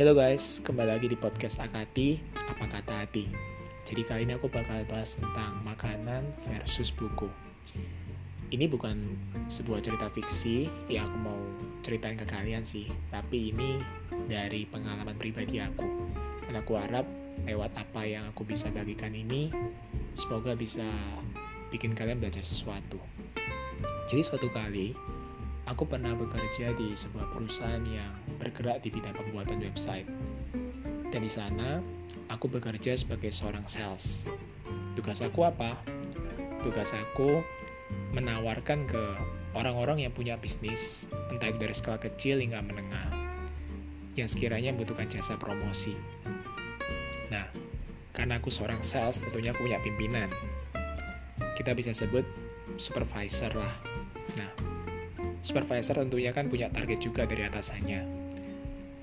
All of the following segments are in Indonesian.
Halo guys, kembali lagi di podcast Akati, Apa Kata Hati. Jadi kali ini aku bakal bahas tentang makanan versus buku. Ini bukan sebuah cerita fiksi yang aku mau ceritain ke kalian sih, tapi ini dari pengalaman pribadi aku. Dan aku harap lewat apa yang aku bisa bagikan ini, semoga bisa bikin kalian belajar sesuatu. Jadi suatu kali, aku pernah bekerja di sebuah perusahaan yang bergerak di bidang pembuatan website. Dan di sana, aku bekerja sebagai seorang sales. Tugas aku apa? Tugas aku menawarkan ke orang-orang yang punya bisnis, entah itu dari skala kecil hingga menengah, yang sekiranya membutuhkan jasa promosi. Nah, karena aku seorang sales, tentunya aku punya pimpinan. Kita bisa sebut supervisor lah. Nah, supervisor tentunya kan punya target juga dari atasannya.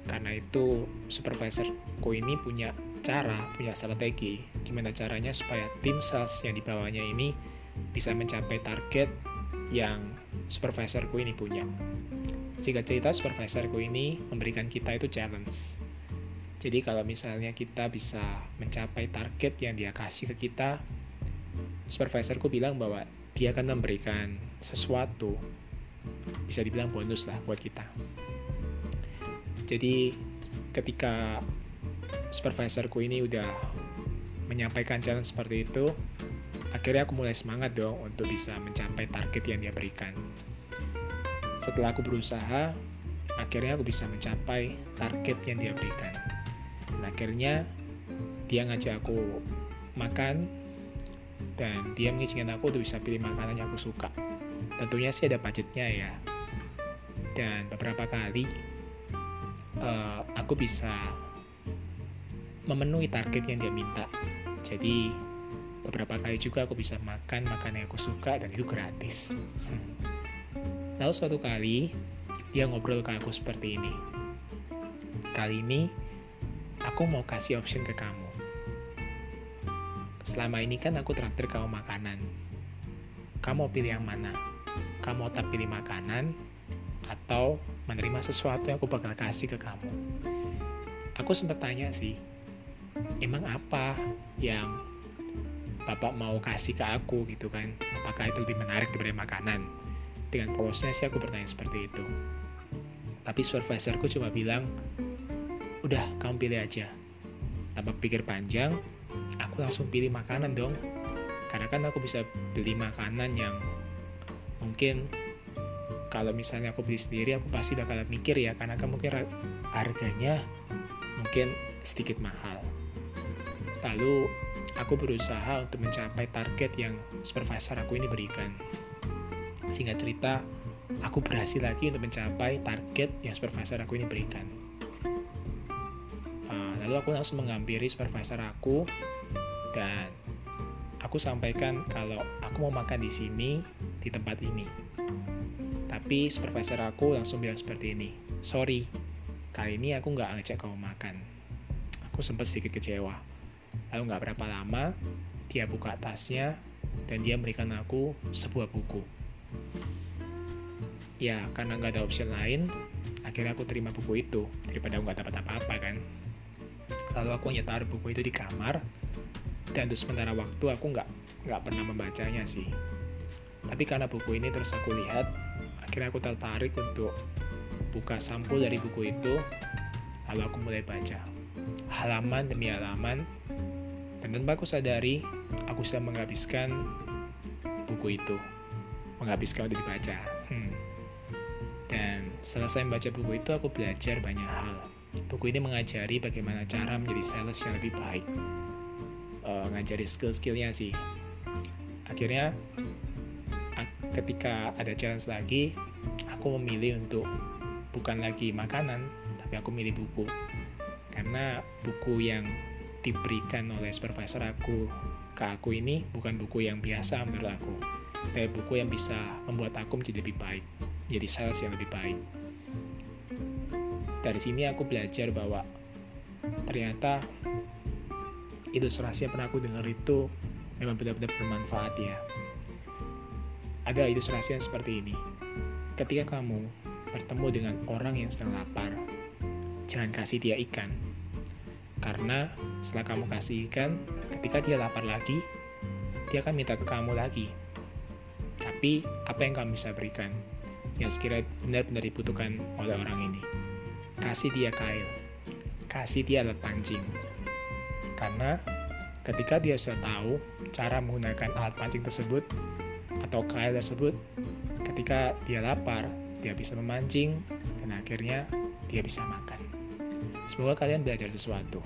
Karena itu supervisorku ini punya cara, punya strategi gimana caranya supaya tim sales yang dibawanya ini bisa mencapai target yang supervisorku ini punya. Singkat cerita, supervisorku ini memberikan kita itu challenge. Jadi kalau misalnya kita bisa mencapai target yang dia kasih ke kita, supervisorku bilang bahwa dia akan memberikan sesuatu bisa dibilang bonus lah buat kita. Jadi ketika supervisorku ini udah menyampaikan challenge seperti itu, akhirnya aku mulai semangat dong untuk bisa mencapai target yang dia berikan. Setelah aku berusaha, akhirnya aku bisa mencapai target yang dia berikan. Dan akhirnya dia ngajak aku makan dan dia mengizinkan aku untuk bisa pilih makanan yang aku suka tentunya sih ada budgetnya ya dan beberapa kali uh, aku bisa memenuhi target yang dia minta. Jadi beberapa kali juga aku bisa makan makan yang aku suka dan itu gratis. Lalu suatu kali dia ngobrol ke aku seperti ini. Kali ini aku mau kasih option ke kamu. Selama ini kan aku traktir kamu makanan. Kamu mau pilih yang mana? Kamu tak pilih makanan atau menerima sesuatu yang aku bakal kasih ke kamu. Aku sempat tanya sih, emang apa yang bapak mau kasih ke aku gitu kan? Apakah itu lebih menarik daripada makanan? Dengan polosnya sih aku bertanya seperti itu. Tapi supervisorku cuma bilang, udah kamu pilih aja. Tanpa pikir panjang, aku langsung pilih makanan dong. Karena kan aku bisa beli makanan yang mungkin kalau misalnya aku beli sendiri aku pasti bakal mikir ya karena kan mungkin harganya mungkin sedikit mahal. Lalu aku berusaha untuk mencapai target yang supervisor aku ini berikan. Sehingga cerita aku berhasil lagi untuk mencapai target yang supervisor aku ini berikan. Uh, lalu aku langsung menghampiri supervisor aku dan aku sampaikan kalau aku mau makan di sini di tempat ini. Tapi supervisor aku langsung bilang seperti ini, sorry, kali ini aku nggak ngajak kamu makan. Aku sempat sedikit kecewa. Lalu nggak berapa lama, dia buka tasnya dan dia memberikan aku sebuah buku. Ya, karena nggak ada opsi lain, akhirnya aku terima buku itu daripada nggak dapat apa-apa kan. Lalu aku hanya taruh buku itu di kamar dan untuk sementara waktu aku nggak nggak pernah membacanya sih tapi karena buku ini terus aku lihat akhirnya aku tertarik untuk buka sampul dari buku itu. Lalu aku mulai baca halaman demi halaman. Dan tanpa aku sadari aku sudah menghabiskan buku itu. Menghabiskan untuk dibaca. Hmm. dan selesai membaca buku itu aku belajar banyak hal. Buku ini mengajari bagaimana cara menjadi sales yang lebih baik. Uh, ngajari skill-skillnya sih. Akhirnya ketika ada challenge lagi aku memilih untuk bukan lagi makanan tapi aku milih buku karena buku yang diberikan oleh supervisor aku ke aku ini bukan buku yang biasa menurut aku tapi buku yang bisa membuat aku menjadi lebih baik menjadi sales yang lebih baik dari sini aku belajar bahwa ternyata ilustrasi yang pernah aku dengar itu memang benar-benar bermanfaat ya. Ada ilustrasi yang seperti ini. Ketika kamu bertemu dengan orang yang sedang lapar, jangan kasih dia ikan. Karena setelah kamu kasih ikan, ketika dia lapar lagi, dia akan minta ke kamu lagi. Tapi apa yang kamu bisa berikan yang sekiranya benar-benar dibutuhkan oleh orang ini? Kasih dia kail, kasih dia alat pancing. Karena ketika dia sudah tahu cara menggunakan alat pancing tersebut atau kail tersebut, ketika dia lapar, dia bisa memancing dan akhirnya dia bisa makan. Semoga kalian belajar sesuatu.